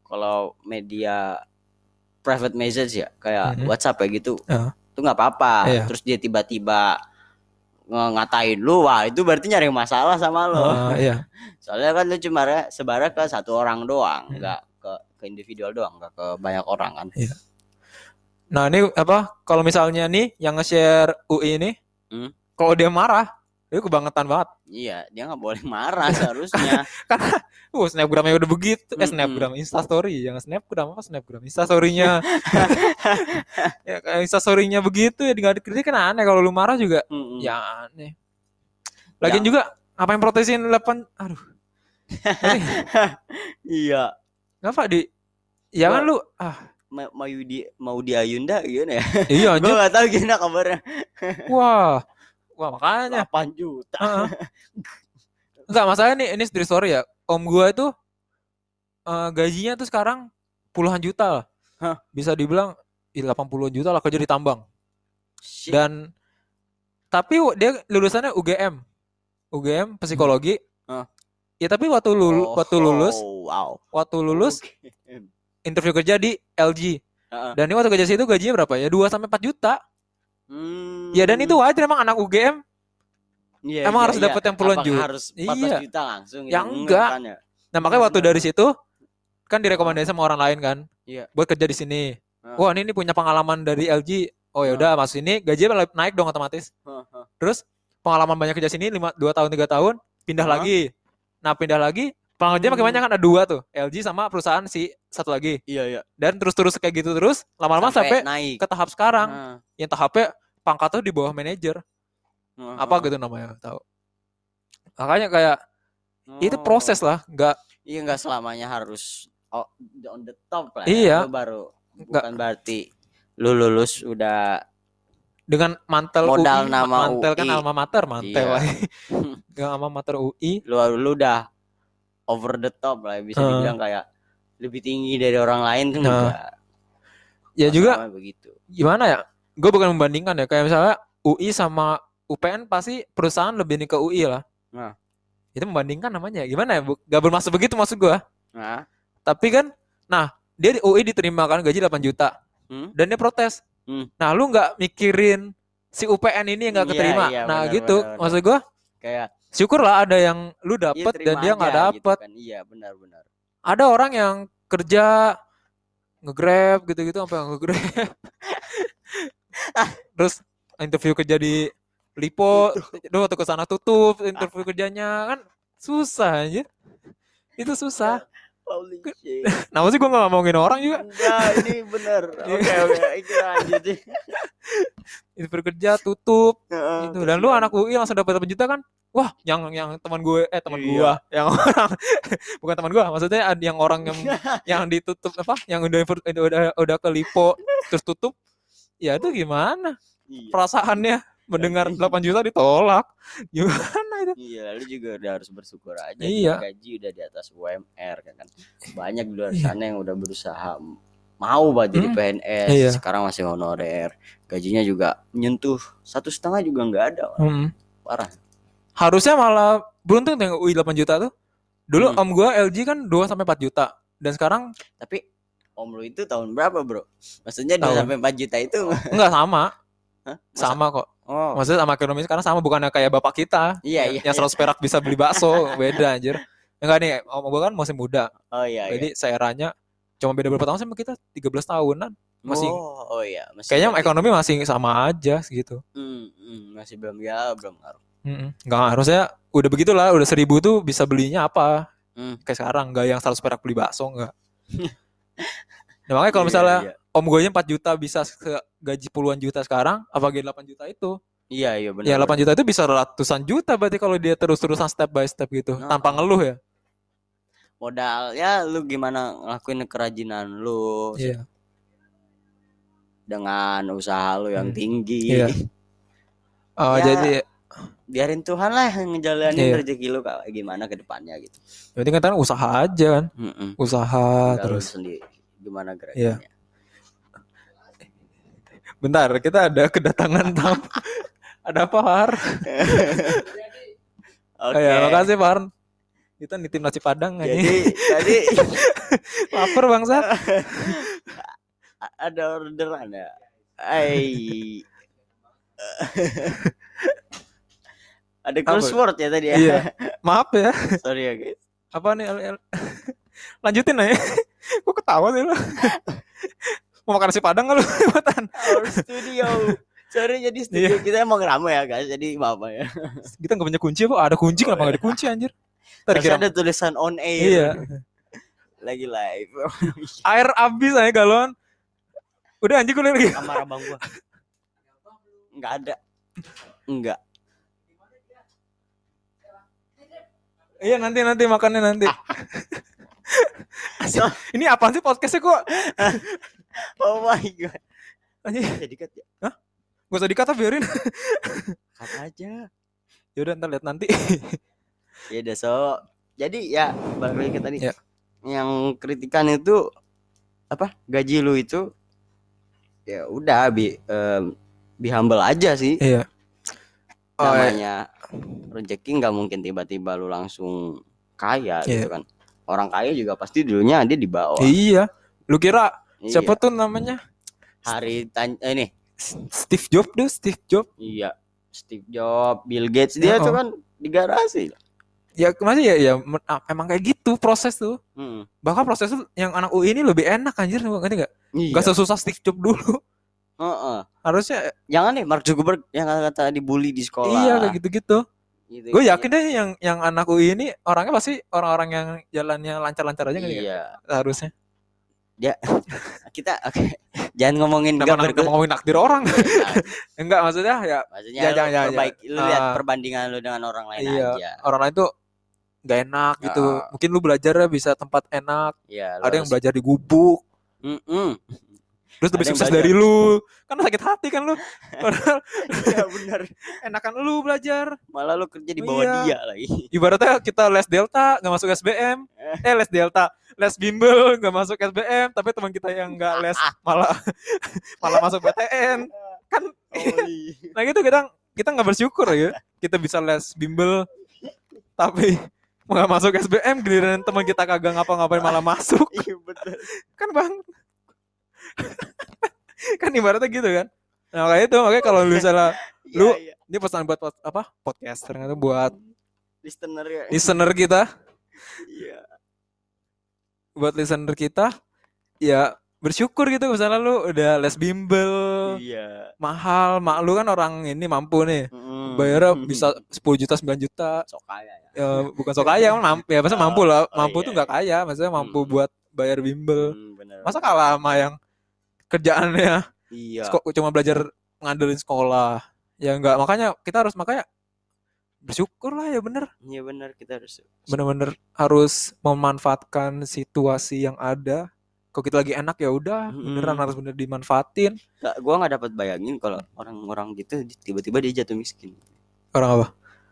kalau media private message ya kayak Mhm. WhatsApp ya gitu itu nggak apa-apa Iya. terus dia tiba-tiba ngatain lu wah itu berarti nyari masalah sama lo Ah, iya soalnya kan lu cuma sebarnya ke satu orang doang Mhm. nggak ke ke individual doang nggak ke banyak orang kan nah ini apa? Kalau misalnya nih yang nge-share UI ini Hmm. kalau dia marah itu kebangetan banget. Iya dia nggak boleh marah seharusnya. Karena uh snapgramnya udah begitu. Eh Mm-mm. snapgram instastory. Jangan snapgram apa snapgram? Instastorynya. Ya instastorynya begitu ya nggak dikritik kan aneh. Kalau lu marah juga Mm-mm. ya aneh. Lagian Ya. juga apa yang protesin 8 aduh. Iya. Ngapa di ya kan lu ah mau di mau di Ayunda gimana ya iya gue nggak tahu gimana kabarnya wah wah makanya 8 juta Heeh. Enggak, masalahnya nih ini street story ya. Om gua itu eh, gajinya tuh sekarang puluhan juta lah. Hah? Bisa dibilang ih, 80 juta lah kerja di tambang. Shit. Dan tapi dia lulusannya UGM. UGM psikologi. Hah? Ya tapi waktu lulu, Oh, waktu lulus, oh, wow waktu lulus Oke. Interview kerja di LG. Heeh. Dan ini waktu kerja situ gajinya berapa ya? 2 sampai 4 juta. Hmm. Ya dan itu wajar emang anak UGM. Iya, emang iya, harus iya. dapet yang puluhan juta? harus 14 Iya. juta langsung Ya gitu? enggak. kan ya? Nah, makanya waktu dari situ kan direkomendasi sama orang lain kan. Iya. Buat kerja di sini. Heeh. Wah, ini, ini punya pengalaman dari LG. Oh ya udah masuk sini gajinya naik dong otomatis. Heeh. Terus pengalaman banyak kerja sini 5 2 tahun 3 tahun, pindah Hah? lagi. Nah, pindah lagi makin Hmm. banyak kan ada dua tuh, LG sama perusahaan si satu lagi. Iya, iya. Dan terus-terus kayak gitu terus lama-lama sampai, naik. ke tahap sekarang. Heeh. Yang tahapnya pangkat tuh di bawah manajer. Heeh. Apa gitu namanya, tahu. Makanya kayak itu Oh. proses lah, nggak Iya enggak selamanya harus oh, on the top lah. Iya. Ya. Lu baru Nggak. bukan berarti lu lulus udah dengan mantel Modal UI, nama mantel kan UI. alma mater, mantel Iya. alma mater UI. lu lu udah over the top lah bisa Heeh. dibilang kayak lebih tinggi dari orang lain tuh Nah. enggak. Ya juga begitu. gimana ya? Gue bukan membandingkan ya, kayak misalnya UI sama UPN pasti perusahaan lebih nih ke UI lah. Nah. Itu membandingkan namanya gimana ya? Gak bermaksud begitu maksud gua. Nah, Tapi kan, nah dia di UI diterima kan gaji 8 juta. Hmm? dan dia protes. Hmm. Nah, lu nggak mikirin si UPN ini yang nggak Iya, keterima. iya, nah, benar, gitu. benar, benar. Maksud gua Kayak syukurlah ada yang lu iya, dapet dan terima dia nggak gitu dapet. kan. Iya, benar-benar. Ada orang yang kerja nge-grab gitu-gitu sampai nge-grab. Terus interview kerja di Lipo, lu waktu ke sana tutup interview kerjanya kan susah aja. Itu susah. Holy shit. Nah, maksudnya gue gak ngomongin orang juga. Enggak, ini benar. Iya. Oke, oke. Itu lanjut. deh. Interview kerja tutup Heeh, gitu. Dan lu anak UI langsung dapat 8 juta kan? Wah, yang yang teman gue eh teman Iya. gua, yang orang bukan teman gua, maksudnya ada yang orang yang yang ditutup apa? Yang udah udah udah, udah ke Lipo terus tutup. Ya itu gimana? Iya. Perasaannya mendengar 8 juta ditolak. Gimana itu? Iya, lu juga udah harus bersyukur aja. Iya. Gaji udah di atas UMR kan. kan. Banyak di luar Iya. sana yang udah berusaha mau banget jadi Hmm. PNS. Iya. Sekarang masih honorer. Gajinya juga menyentuh satu setengah juga nggak ada. Hmm. Parah. Harusnya malah beruntung dengan UI 8 juta tuh. Dulu Hmm. om gua LG kan 2 sampai 4 juta. Dan sekarang Tapi om lu itu tahun berapa, Bro? Maksudnya 2 Tahun. sampai 4 juta itu enggak sama. Hah? Masa- Sama kok. Oh. Maksudnya sama ekonomi sekarang sama bukannya kayak bapak kita. Iya, yang- iya, Yang 100 perak bisa beli bakso, beda anjir. Enggak nih, om gua kan masih muda. Oh iya, iya. Jadi seeranya cuma beda berapa tahun sama kita? 13 tahunan. Masih Oh, oh iya, masih kayaknya berarti- ekonomi masih sama aja gitu. Hmm, hmm, masih belum ya, belum ngaruh. Mm Enggak harusnya udah begitulah, udah seribu tuh bisa belinya apa? Hmm. Kayak sekarang enggak yang 100 perak beli bakso enggak. nah, makanya kalau Iya, misalnya iya. Om gue 4 juta bisa ke gaji puluhan juta sekarang, apalagi 8 juta itu. Iya, iya benar. Ya 8 juta itu bisa ratusan juta berarti kalau dia terus-terusan step by step gitu, Nah. tanpa ngeluh ya. modal ya lu gimana ngelakuin kerajinan lu Iya. dengan usaha lu yang Hmm. tinggi. Iya. Oh, Ya, jadi Biarin Tuhan lah yang ngejalanin Iya. rezeki lu kayak gimana ke depannya gitu. berarti kan usaha aja kan, Heeh. usaha terus terus. sendiri gimana Iya. gerakannya. Bentar, kita ada kedatangan tamu. ada apa, Har? Oke. Ya, makasih, Par. Kita nitip nasi padang aja. Jadi tadi Lapar bangsat. a- ada orderan ya. Ai. ada crossword ya tadi ya. Iya. Maaf ya. Sorry ya guys. Apa nih? L- L- Lanjutin aja. Kok ketawa sih lu? Mau makan nasi padang nggak lu? Buatan. Our studio. Sorry jadi studio kita emang ramai ya guys. Jadi maaf ya. Kita nggak punya kunci apa? Ada kunci kenapa nggak ada kunci anjir? Tadi Terus kira ada tulisan on air. Iya. Lagi live. Air habis aja galon. Udah anjir gue lagi. Kamar abang gua. Enggak ada. Enggak. Iya nanti nanti makannya nanti. Asik. Ini apaan sih podcastnya kok? Oh my god. Anjir, Jadi cut ya. gak usah dikata biarin. Cut aja. Yaudah ntar lihat nanti. Ya udah so. Jadi ya balik lagi ke tadi. Ya. Yang kritikan itu apa? Gaji lu itu ya udah bi em, be humble aja sih. Iya. Oh, iya. namanya rezeki nggak mungkin tiba-tiba lu langsung kaya Iya. gitu kan orang kaya juga pasti dulunya dia di bawah Iya. Lu kira Iya. siapa tuh namanya? hari tan eh, ini Steve Jobs tuh, Steve Jobs. iya Steve Jobs Bill Gates dia Oh. tuh kan di garasi Ya masih ya ya ah, emang kayak gitu proses tuh. hmm. Bahkan proses tuh yang anak UI ini lebih enak anjir ngerti gak? iya. Gak sesusah Steve Jobs dulu. Heeh. Harusnya jangan nih Mark Zuckerberg yang kata-kata dibully di sekolah iya kayak gitu-gitu. Gitu. Gue yakin deh yang yang anak UI ini orangnya pasti orang-orang yang jalannya lancar-lancar aja ya. iya Harusnya. kita oke jangan ngomongin gambar nak- ngomongin naktir orang? Enggak maksudnya ya maksudnya Ya, lu jangan, jangan, perbaik- lu lihat Ah. perbandingan lu dengan orang lain Iya. aja orang lain tuh gak enak gitu. Ah. Mungkin lu belajarnya bisa tempat enak. Iya, lu Ada yang harus- belajar di gubuk. Mm-mm. Terus lebih sukses belajar. dari lu. Kan sakit hati kan lu. Padahal Iya benar. enakan lu belajar. Malah lu kerja di bawah Iya. dia lagi. Ibaratnya kita les Delta nggak masuk SBM. Eh les Delta, les Bimbel nggak masuk SBM, tapi teman kita yang nggak les malah malah masuk PTN. Kan nah gitu kita kita nggak bersyukur ya. Kita bisa les Bimbel tapi nggak masuk SBM giliran teman kita kagak ngapa-ngapain malah masuk. Iya betul. Kan Bang. kan ibaratnya gitu kan nah kayak itu makanya kalau lu salah Lu- Iya, iya. ini pesan buat pod- apa podcast ternyata buat listener ya. listener kita Iya. buat listener kita ya bersyukur gitu misalnya lu udah les bimbel Iya. mahal mak lu kan orang ini mampu nih Mm. bayarnya bisa 10 juta 9 juta sok kaya ya. ya bukan sok kaya kan mampu ya masa mampu lah Oh, mampu iya, tuh nggak kaya maksudnya mampu Hmm. buat bayar bimbel bener. masa kalah sama yang kerjaannya. Iya. Sko- cuma belajar ngandelin sekolah. Ya enggak makanya kita harus makanya bersyukur lah ya bener. Iya benar kita harus bener-bener harus memanfaatkan situasi yang ada. Kalau kita lagi enak ya udah beneran Mm-mm. harus bener dimanfaatin. Gak, gua nggak dapat bayangin kalau orang-orang gitu tiba-tiba dia jatuh miskin. orang apa?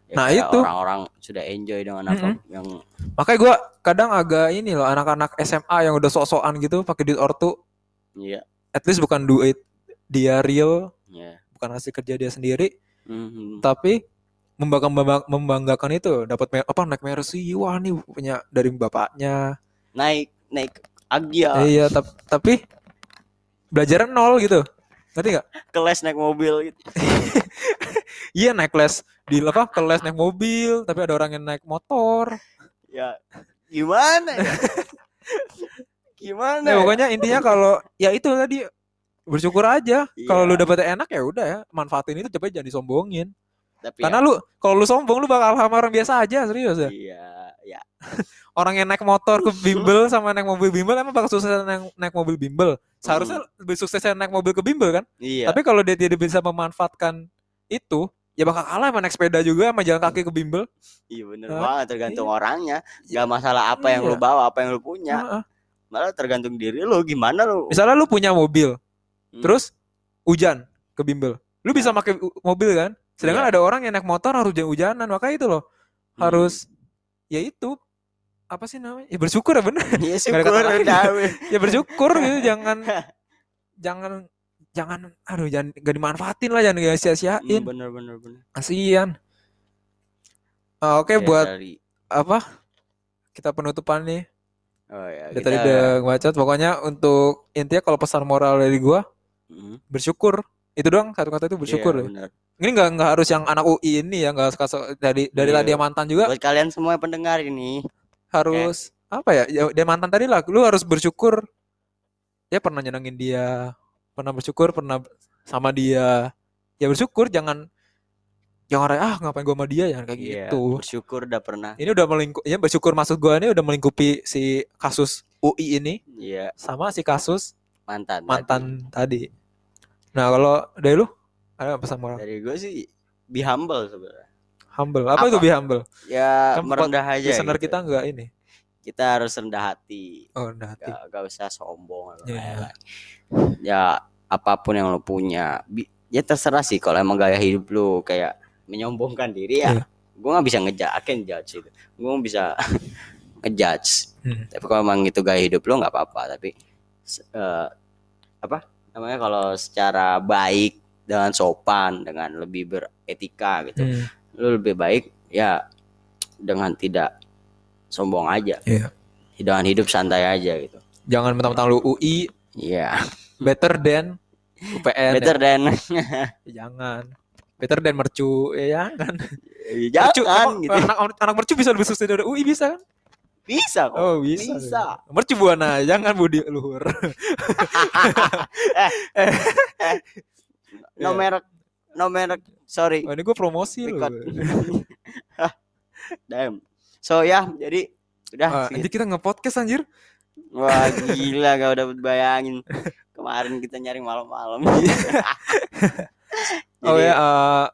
Ya, Nah, itu. orang-orang sudah enjoy dengan apa yang makanya gua kadang agak ini loh anak-anak SMA yang udah sok-sokan gitu pakai duit ortu. Iya at least bukan duit dia real ya. bukan hasil kerja dia sendiri Mhm. tapi membanggakan membanggakan itu dapat apa naik Mercy wah nih punya dari bapaknya Naik naik Agia iya tap- tapi belajar nol gitu ngerti nggak kelas naik mobil gitu. iya naik les di apa ke les naik mobil tapi ada orang yang naik motor Ya gimana ya? gimana? ya ya? pokoknya intinya kalau ya itu tadi bersyukur aja kalau Iya. lu dapetnya enak ya udah ya manfaatin itu tapi jangan disombongin Tapi karena lu kalau lu sombong lu bakal sama orang biasa aja serius ya ya, iya ya orang yang naik motor ke bimbel sama naik mobil bimbel emang bakal sukses naik, naik mobil bimbel seharusnya lebih sukses naik mobil ke bimbel kan iya. tapi kalau dia tidak bisa memanfaatkan itu ya bakal kalah sama naik sepeda juga sama jalan kaki ke bimbel Iya bener Hah? banget tergantung Iya. orangnya. Gak masalah apa yang lu Iya. bawa, apa yang lu punya. Malah tergantung diri lu gimana lu. misalnya lu punya mobil Hmm. terus hujan ke bimbel. Lu bisa pakai u- mobil kan? Sedangkan Iya. ada orang yang naik motor harus hujan-hujanan makanya itu loh. Hmm. harus ya itu apa sih namanya? Ya bersyukur ya bener. Iya kata syukur ya bersyukur gitu jangan jangan jangan aduh jangan gak dimanfaatin lah jangan gak sia-siain. Hmm, bener bener bener. kasihan Ah, oke Kayak buat dari- apa? Kita penutupan nih Oh ya. Dari tadi udah ngebacot pokoknya untuk intinya kalau pesan moral dari gua Hmm. bersyukur itu doang satu kata itu bersyukur Iya, ya. bener. ini nggak nggak harus yang anak UI ini ya nggak dari dari Iya. tadi yang mantan juga Buat kalian semua yang pendengar ini, harus apa ya ya dia mantan tadi lah lu harus bersyukur ya pernah nyenengin dia pernah bersyukur pernah sama dia ya bersyukur jangan jangan orang ah ngapain gua sama dia jangan kayak iya, gitu bersyukur udah pernah. ini udah melingkup ya bersyukur maksud gua ini udah melingkupi si kasus UI ini Iya, sama si kasus mantan. mantan tadi nah kalau dari lu ada pesan moral Dari gue sih be humble sebenarnya. humble apa, Apa? itu be humble Ya Kan merendah aja. listener gitu. kita enggak ini Kita harus rendah hati. oh udah hati Gak, gak usah sombong. Iya. lain-lain. Ya apa pun yang lo punya, ya terserah sih kalau emang gaya hidup lu kayak menyombongkan diri ya. Gue nggak bisa ngejudge, judge itu. Gue nggak bisa ngejudge. Hmm. Tapi kalau emang itu gaya hidup lu nggak apa-apa. Tapi eh, apa namanya kalau secara baik dengan sopan, dengan lebih beretika gitu, Hmm. lu lebih baik ya dengan tidak sombong aja. Iya. Dengan hidup santai aja gitu. jangan mentang-mentang lu UI Iya. better than UPN Better than ya. jangan better than mercu ya jangan jangan emang gitu. anak, anak mercu bisa lebih sukses dari UI bisa kan Bisa kok. oh bisa Bisa. mercu buana jangan budi luhur No Iya. merek. No merek. Sorry. oh, ini gue promosi Record. Damn. So ya, jadi udah Ah, segitu. anjir kita nge-podcast anjir Wah, gila gak udah bayangin. Kemarin kita nyari malam-malam. Oh ya uh,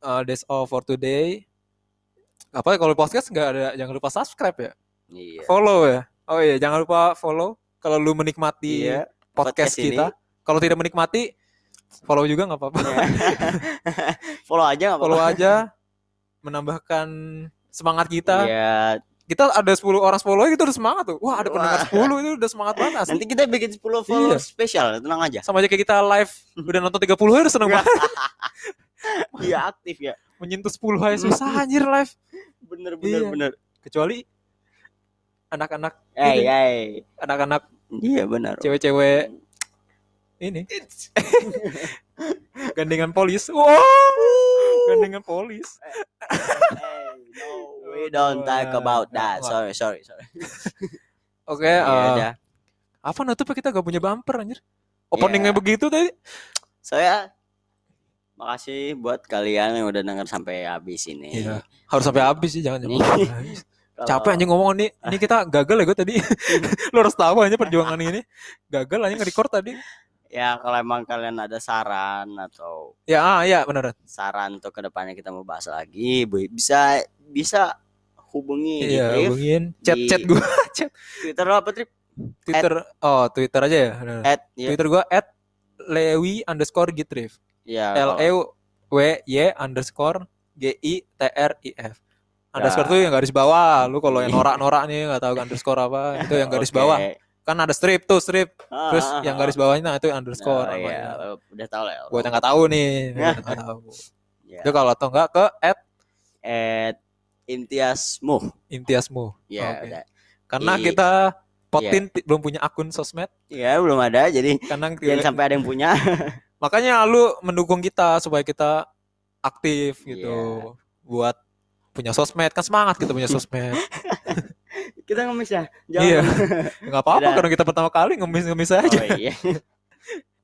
uh, that's all for today apa kalau podcast nggak ada jangan lupa subscribe ya Iya. follow ya oh iya jangan lupa follow kalau lu menikmati Iya. podcast, podcast ini. kita kalau tidak menikmati follow juga nggak apa-apa Iya. Follow aja nggak follow apa-apa. aja menambahkan semangat kita Iya. Kita ada 10 orang follow gitu udah semangat tuh wah ada pendengar Wah. 10 itu udah semangat banget asli. Nanti kita bikin 10 follow Iya. spesial, tenang aja. sama aja kayak kita live udah nonton 30 hari udah seneng banget Iya aktif ya. menyentuh 10 hari susah anjir live Bener bener Iya. bener. kecuali anak-anak Eh, eh. anak-anak Iya benar. cewek-cewek ini gandengan polis. Wow. Gandengan polis. Hey, no, we don't talk about that. Sorry, sorry, sorry. Oke, Ya eh, udah. apa nutupnya kita gak punya bumper anjir? Openingnya Iya. begitu tadi. Saya makasih buat kalian yang udah denger sampai habis ini. Iya. Harus sampai habis sih, jangan habis. Kalau- Capek anjing ngomong nih. Ini kita gagal ya gue tadi. Lu harus tahu aja perjuangan ini. Gagal aja nge-record tadi. Ya kalau emang kalian ada saran atau Ya, ah, iya benar. saran untuk ke depannya kita mau bahas lagi, bisa bisa hubungi di Iya, Trip. hubungin chat di- chat gue, chat Twitter lo apa trip? Twitter. Oh, Twitter aja ya. At ya, Twitter gue at lewi underscore gitrif. ya L E W Y underscore G I T R I F. Underscore Ya. tuh yang garis bawah. Lu kalau yang norak-norak nih nggak tahu underscore apa, itu yang garis Oke. bawah. Kan ada strip tuh strip. Ah, Terus ah, yang ah. garis bawahnya nah itu underscore namanya. iya, udah tahu lah. ya. Yang nggak tahu nih, nggak tahu. Ya. Itu kalau atau enggak ke at At Imtiasmu. Imtiasmu. Ya, Oke. udah. Karena Di- kita potin ti- belum punya akun sosmed, Ya, belum ada jadi karena jangan sampai ada yang punya. makanya lu mendukung kita supaya kita aktif gitu. Iya. Buat punya sosmed kan semangat kita punya sosmed. kita ngemis ya. Iya. Enggak apa-apa karena kita pertama kali ngemis-ngemis aja. Oh iya.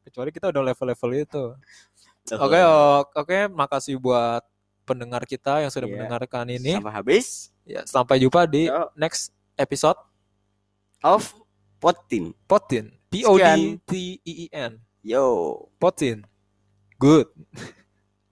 Kecuali kita udah level-level itu. Tuh. Oke, ok- oke, makasih buat pendengar kita yang sudah Iya. mendengarkan ini. Sampai habis Ya, sampai jumpa di Yo. next episode of Potin. Potin. P O D T E E N. Yo. Potin. Good.